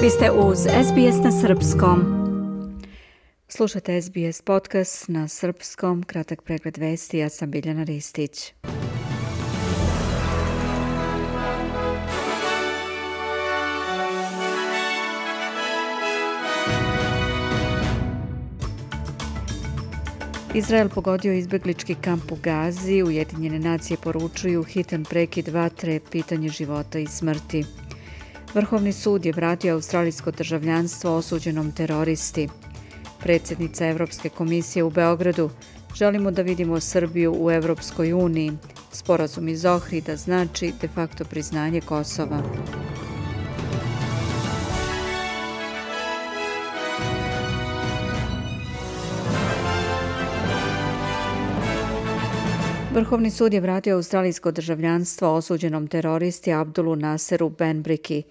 Vi ste uz SBS na Srpskom. Slušajte SBS podcast na Srpskom, kratak pregled vesti, ja sam Biljana Ristić. Izrael pogodio izbeglički kamp u Gazi, Ujedinjene nacije poručuju hitan prekid vatre, pitanje života i smrti. Vrhovni sud je vratio australijsko državljanstvo osuđenom teroristi. Predsjednica Evropske komisije u Beogradu želimo da vidimo Srbiju u Evropskoj uniji. Sporazum iz Ohrida znači de facto priznanje Kosova. Vrhovni sud je vratio australijsko državljanstvo osuđenom teroristi Abdulu Naseru Benbriki.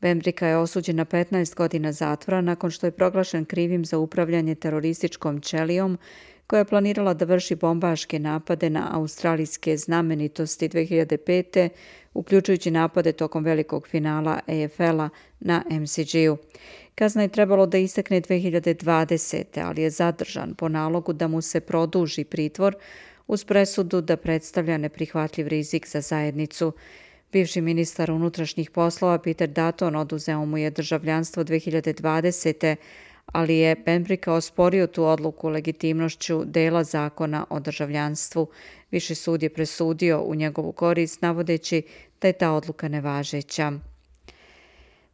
Benbrika je osuđen na 15 godina zatvora nakon što je proglašen krivim za upravljanje terorističkom ćelijom koja je planirala da vrši bombaške napade na australijske znamenitosti 2005. uključujući napade tokom velikog finala AFL-a na MCG-u. Kazna je trebalo da istekne 2020. ali je zadržan po nalogu da mu se produži pritvor uz presudu da predstavlja neprihvatljiv rizik za zajednicu. Bivši ministar unutrašnjih poslova Peter Dutton oduzeo mu je državljanstvo 2020. ali je Benbrika osporio tu odluku legitimnošću dela zakona o državljanstvu. Viši sud je presudio u njegovu korist navodeći da je ta odluka nevažeća.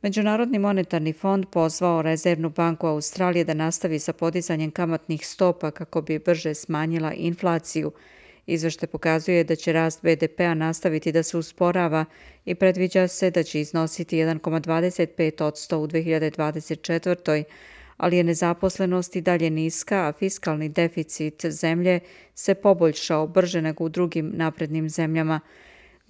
Međunarodni monetarni fond pozvao Rezervnu banku Australije da nastavi sa podizanjem kamatnih stopa kako bi brže smanjila inflaciju. Izvešte pokazuje da će rast BDP-a nastaviti da se usporava i predviđa se da će iznositi 1,25 u 2024. ali je nezaposlenost i dalje niska, a fiskalni deficit zemlje se poboljšao brže nego u drugim naprednim zemljama.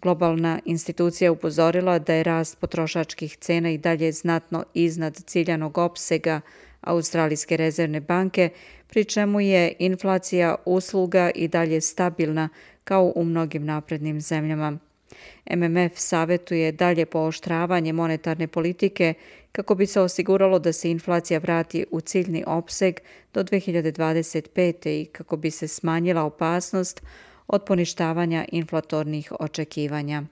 Globalna institucija upozorila da je rast potrošačkih cena i dalje znatno iznad ciljanog opsega Australijske rezervne banke, pri čemu je inflacija usluga i dalje stabilna kao u mnogim naprednim zemljama. MMF savjetuje dalje pooštravanje monetarne politike kako bi se osiguralo da se inflacija vrati u ciljni opseg do 2025. i kako bi se smanjila opasnost od poništavanja inflatornih očekivanja.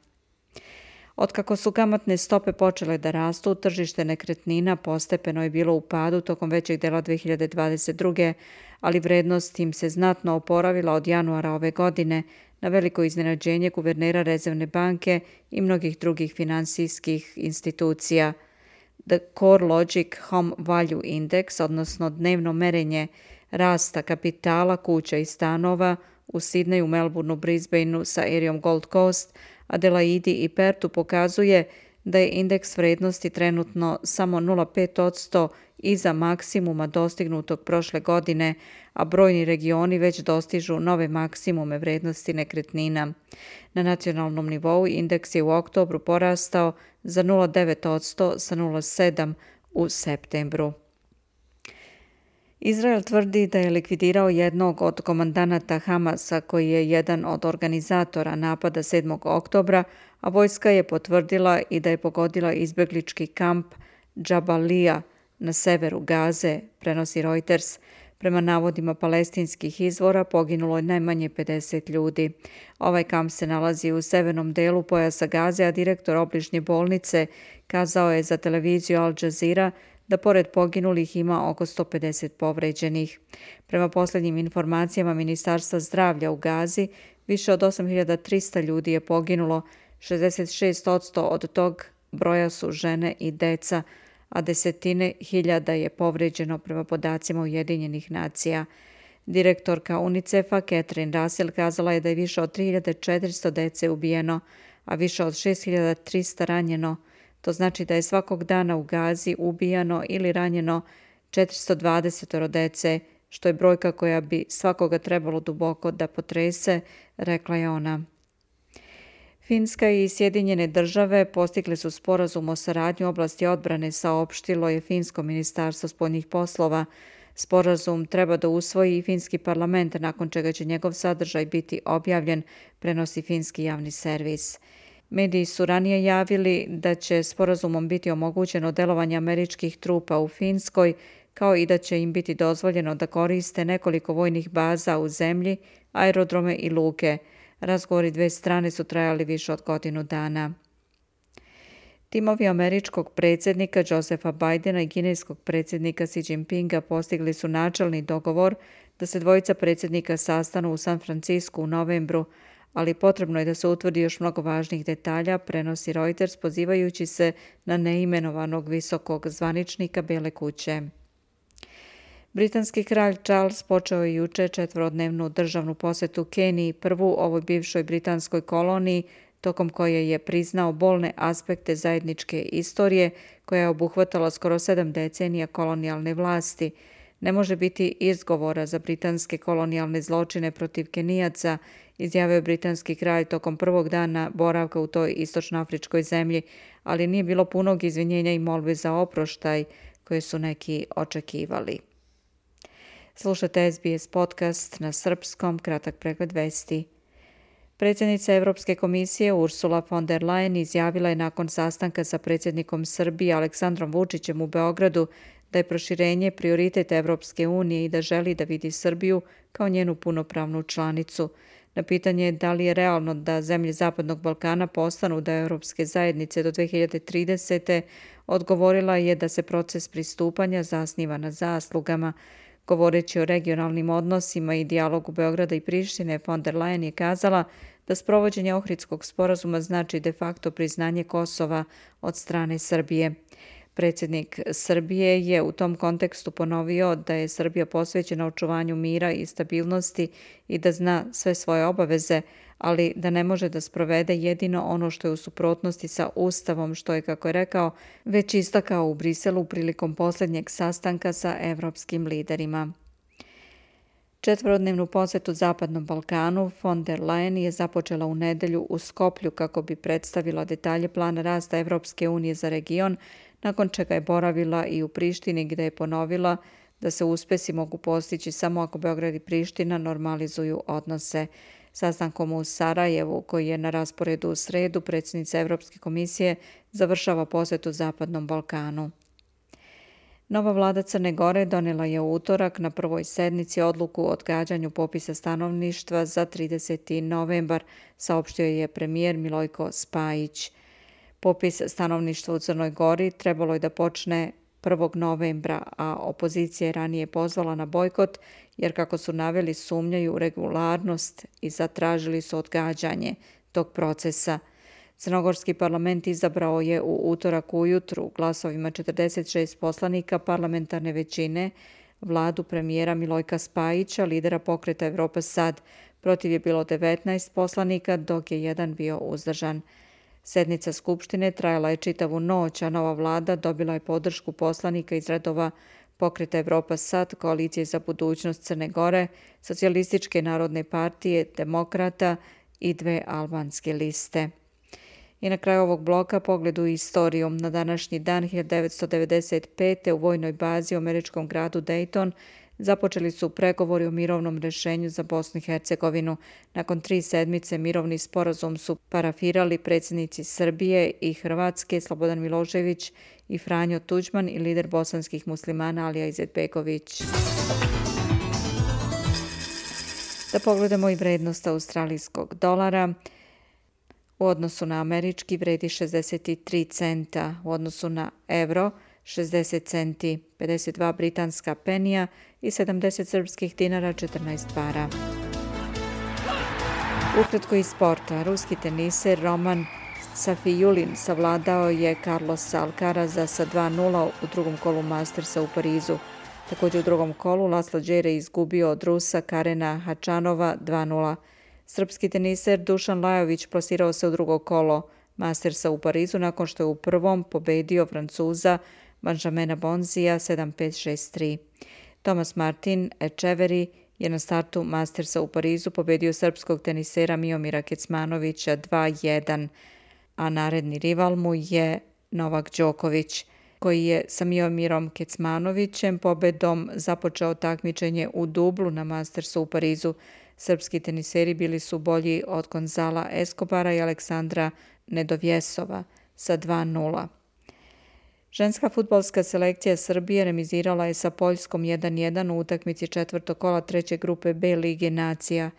Otkako su kamatne stope počele da rastu, tržište nekretnina postepeno je bilo u padu tokom većeg dela 2022. ali vrednost im se znatno oporavila od januara ove godine na veliko iznenađenje guvernera Rezervne banke i mnogih drugih finansijskih institucija. The Core Logic Home Value Index, odnosno dnevno merenje rasta kapitala kuća i stanova, u Sidneju, Melbourneu, Brisbaneu sa erijom Gold Coast, Adelaidi i Pertu pokazuje da je indeks vrednosti trenutno samo 0,5% iza maksimuma dostignutog prošle godine, a brojni regioni već dostižu nove maksimume vrednosti nekretnina. Na nacionalnom nivou indeks je u oktobru porastao za 0,9% sa 0,7% u septembru. Izrael tvrdi da je likvidirao jednog od komandanata Hamasa koji je jedan od organizatora napada 7. oktobra, a vojska je potvrdila i da je pogodila izbeglički kamp Džabalija na severu Gaze, prenosi Reuters. Prema navodima palestinskih izvora poginulo je najmanje 50 ljudi. Ovaj kamp se nalazi u severnom delu pojasa Gaze, a direktor obližnje bolnice kazao je za televiziju Al Jazeera da pored poginulih ima oko 150 povređenih. Prema posljednjim informacijama Ministarstva zdravlja u Gazi, više od 8300 ljudi je poginulo, 66% od tog broja su žene i deca, a desetine hiljada je povređeno prema podacima Ujedinjenih nacija. Direktorka UNICEF-a Catherine Russell kazala je da je više od 3400 dece ubijeno, a više od 6300 ranjeno, To znači da je svakog dana u Gazi ubijano ili ranjeno 420 dece, što je brojka koja bi svakoga trebalo duboko da potrese, rekla je ona. Finska i Sjedinjene države postigle su sporazum o saradnju oblasti odbrane saopštilo je Finsko ministarstvo spoljnih poslova. Sporazum treba da usvoji i Finski parlament, nakon čega će njegov sadržaj biti objavljen, prenosi Finski javni servis. Mediji su ranije javili da će sporazumom biti omogućeno delovanje američkih trupa u Finskoj, kao i da će im biti dozvoljeno da koriste nekoliko vojnih baza u zemlji, aerodrome i luke. Razgovori dve strane su trajali više od godinu dana. Timovi američkog predsjednika Josefa Bidena i kineskog predsjednika Xi Jinpinga postigli su načelni dogovor da se dvojica predsjednika sastanu u San Francisku u novembru, ali potrebno je da se utvrdi još mnogo važnih detalja, prenosi Reuters pozivajući se na neimenovanog visokog zvaničnika Bele kuće. Britanski kralj Charles počeo je juče četvorodnevnu državnu posetu Keniji, prvu ovoj bivšoj britanskoj koloniji, tokom koje je priznao bolne aspekte zajedničke istorije koja je obuhvatala skoro sedam decenija kolonijalne vlasti. Ne može biti izgovora za britanske kolonijalne zločine protiv Kenijaca, izjavio britanski kralj tokom prvog dana boravka u toj istočnoafričkoj zemlji, ali nije bilo punog izvinjenja i molbe za oproštaj koje su neki očekivali. Slušate SBS podcast na srpskom, kratak pregled vesti. Predsjednica Evropske komisije Ursula von der Leyen izjavila je nakon sastanka sa predsjednikom Srbije Aleksandrom Vučićem u Beogradu da je proširenje prioritet Evropske unije i da želi da vidi Srbiju kao njenu punopravnu članicu. Na pitanje da li je realno da zemlje Zapadnog Balkana postanu da Europske zajednice do 2030. odgovorila je da se proces pristupanja zasniva na zaslugama. Govoreći o regionalnim odnosima i dijalogu Beograda i Prištine, von der Leyen je kazala da sprovođenje Ohridskog sporazuma znači de facto priznanje Kosova od strane Srbije. Predsjednik Srbije je u tom kontekstu ponovio da je Srbija posvećena očuvanju mira i stabilnosti i da zna sve svoje obaveze, ali da ne može da sprovede jedino ono što je u suprotnosti sa Ustavom, što je, kako je rekao, već istakao u Briselu prilikom posljednjeg sastanka sa evropskim liderima. Četvorodnevnu posjetu Zapadnom Balkanu von der Leyen je započela u nedelju u Skoplju kako bi predstavila detalje plana rasta Evropske unije za region, nakon čega je boravila i u Prištini gdje je ponovila da se uspesi mogu postići samo ako Beograd i Priština normalizuju odnose. Sastankom u Sarajevu, koji je na rasporedu u sredu, predsjednica Evropske komisije završava posjetu Zapadnom Balkanu. Nova vlada Crne Gore donela je u utorak na prvoj sednici odluku o odgađanju popisa stanovništva za 30. novembar, saopštio je premijer Milojko Spajić. Popis stanovništva u Crnoj Gori trebalo je da počne 1. novembra, a opozicija je ranije pozvala na bojkot jer, kako su naveli, sumnjaju regularnost i zatražili su odgađanje tog procesa. Crnogorski parlament izabrao je u utorak ujutru glasovima 46 poslanika parlamentarne većine vladu premijera Milojka Spajića, lidera pokreta Evropa Sad. Protiv je bilo 19 poslanika, dok je jedan bio uzdržan. Sednica Skupštine trajala je čitavu noć, a nova vlada dobila je podršku poslanika iz redova Pokreta Evropa Sad, Koalicije za budućnost Crne Gore, Socijalističke narodne partije, Demokrata i dve albanske liste. I na kraju ovog bloka pogled u istoriju. Na današnji dan 1995. u vojnoj bazi u američkom gradu Dayton započeli su pregovori o mirovnom rešenju za Bosnu i Hercegovinu. Nakon tri sedmice mirovni sporazum su parafirali predsjednici Srbije i Hrvatske, Slobodan Milošević i Franjo Tuđman i lider bosanskih muslimana Alija Izetbegović. Da pogledamo i vrednost australijskog dolara. U odnosu na američki vredi 63 centa, u odnosu na euro 60 centi, 52 britanska penija i 70 srpskih dinara 14 para. Ukratko iz sporta, ruski teniser Roman Safijulin savladao je Carlos Alcaraza sa 2-0 u drugom kolu Mastersa u Parizu. Također u drugom kolu Laslo Đere izgubio od Rusa Karena Hačanova 2-0. Srpski teniser Dušan Lajović plasirao se u drugo kolo Mastersa u Parizu nakon što je u prvom pobedio Francuza Benjamina Bonzija 7-5-6-3. Thomas Martin Echeveri je na startu Mastersa u Parizu pobedio srpskog tenisera Miomira Kecmanovića 2-1, a naredni rival mu je Novak Đoković, koji je sa Miomirom Kecmanovićem pobedom započeo takmičenje u dublu na Mastersu u Parizu. Srpski teniseri bili su bolji od Gonzala Escobara i Aleksandra Nedovjesova sa 2-0. Ženska futbolska selekcija Srbije remizirala je sa Poljskom 1-1 u utakmici četvrtog kola treće grupe B Lige Nacija.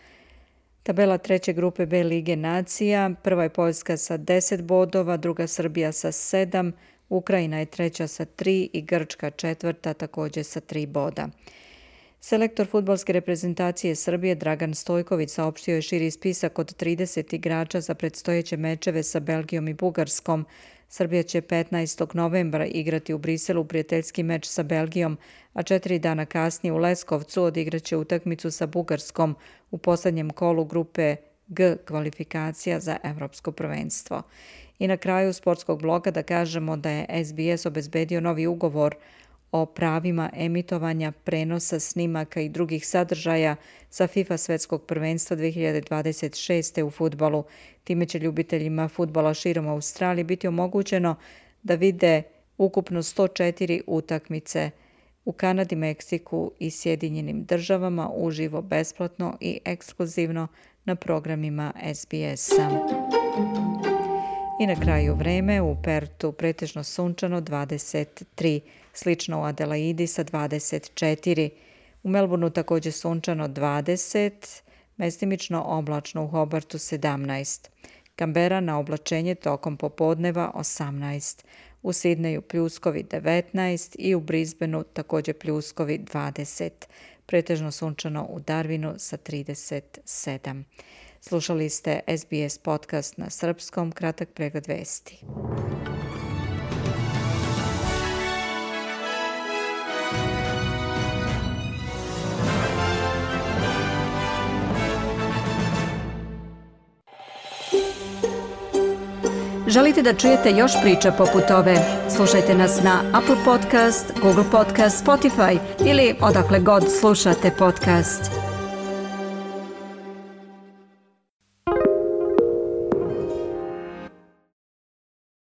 Tabela treće grupe B Lige Nacija, prva je Poljska sa 10 bodova, druga Srbija sa 7, Ukrajina je treća sa 3 i Grčka četvrta također sa 3 boda. Selektor futbolske reprezentacije Srbije Dragan Stojković saopštio je širi spisak od 30 igrača za predstojeće mečeve sa Belgijom i Bugarskom. Srbija će 15. novembra igrati u Briselu prijateljski meč sa Belgijom, a četiri dana kasnije u Leskovcu odigraće utakmicu sa Bugarskom u posljednjem kolu grupe G kvalifikacija za Evropsko prvenstvo. I na kraju sportskog bloga da kažemo da je SBS obezbedio novi ugovor o pravima emitovanja prenosa snimaka i drugih sadržaja sa FIFA svetskog prvenstva 2026. u futbolu. Time će ljubiteljima futbola širom Australije biti omogućeno da vide ukupno 104 utakmice u Kanadi, Meksiku i Sjedinjenim državama uživo besplatno i ekskluzivno na programima SBS-a. I na kraju vreme u Pertu pretežno sunčano 23 slično u Adelaidi sa 24. U Melbourneu također sunčano 20, mestimično oblačno u Hobartu 17. Kambera na oblačenje tokom popodneva 18. U Sidneju pljuskovi 19 i u Brisbaneu također pljuskovi 20. Pretežno sunčano u Darwinu sa 37. Slušali ste SBS podcast na srpskom, kratak pregled vesti. Želite da čujete još priča poput ove? Slušajte nas na Apple Podcast, Google Podcast, Spotify ili odakle god slušate podcast.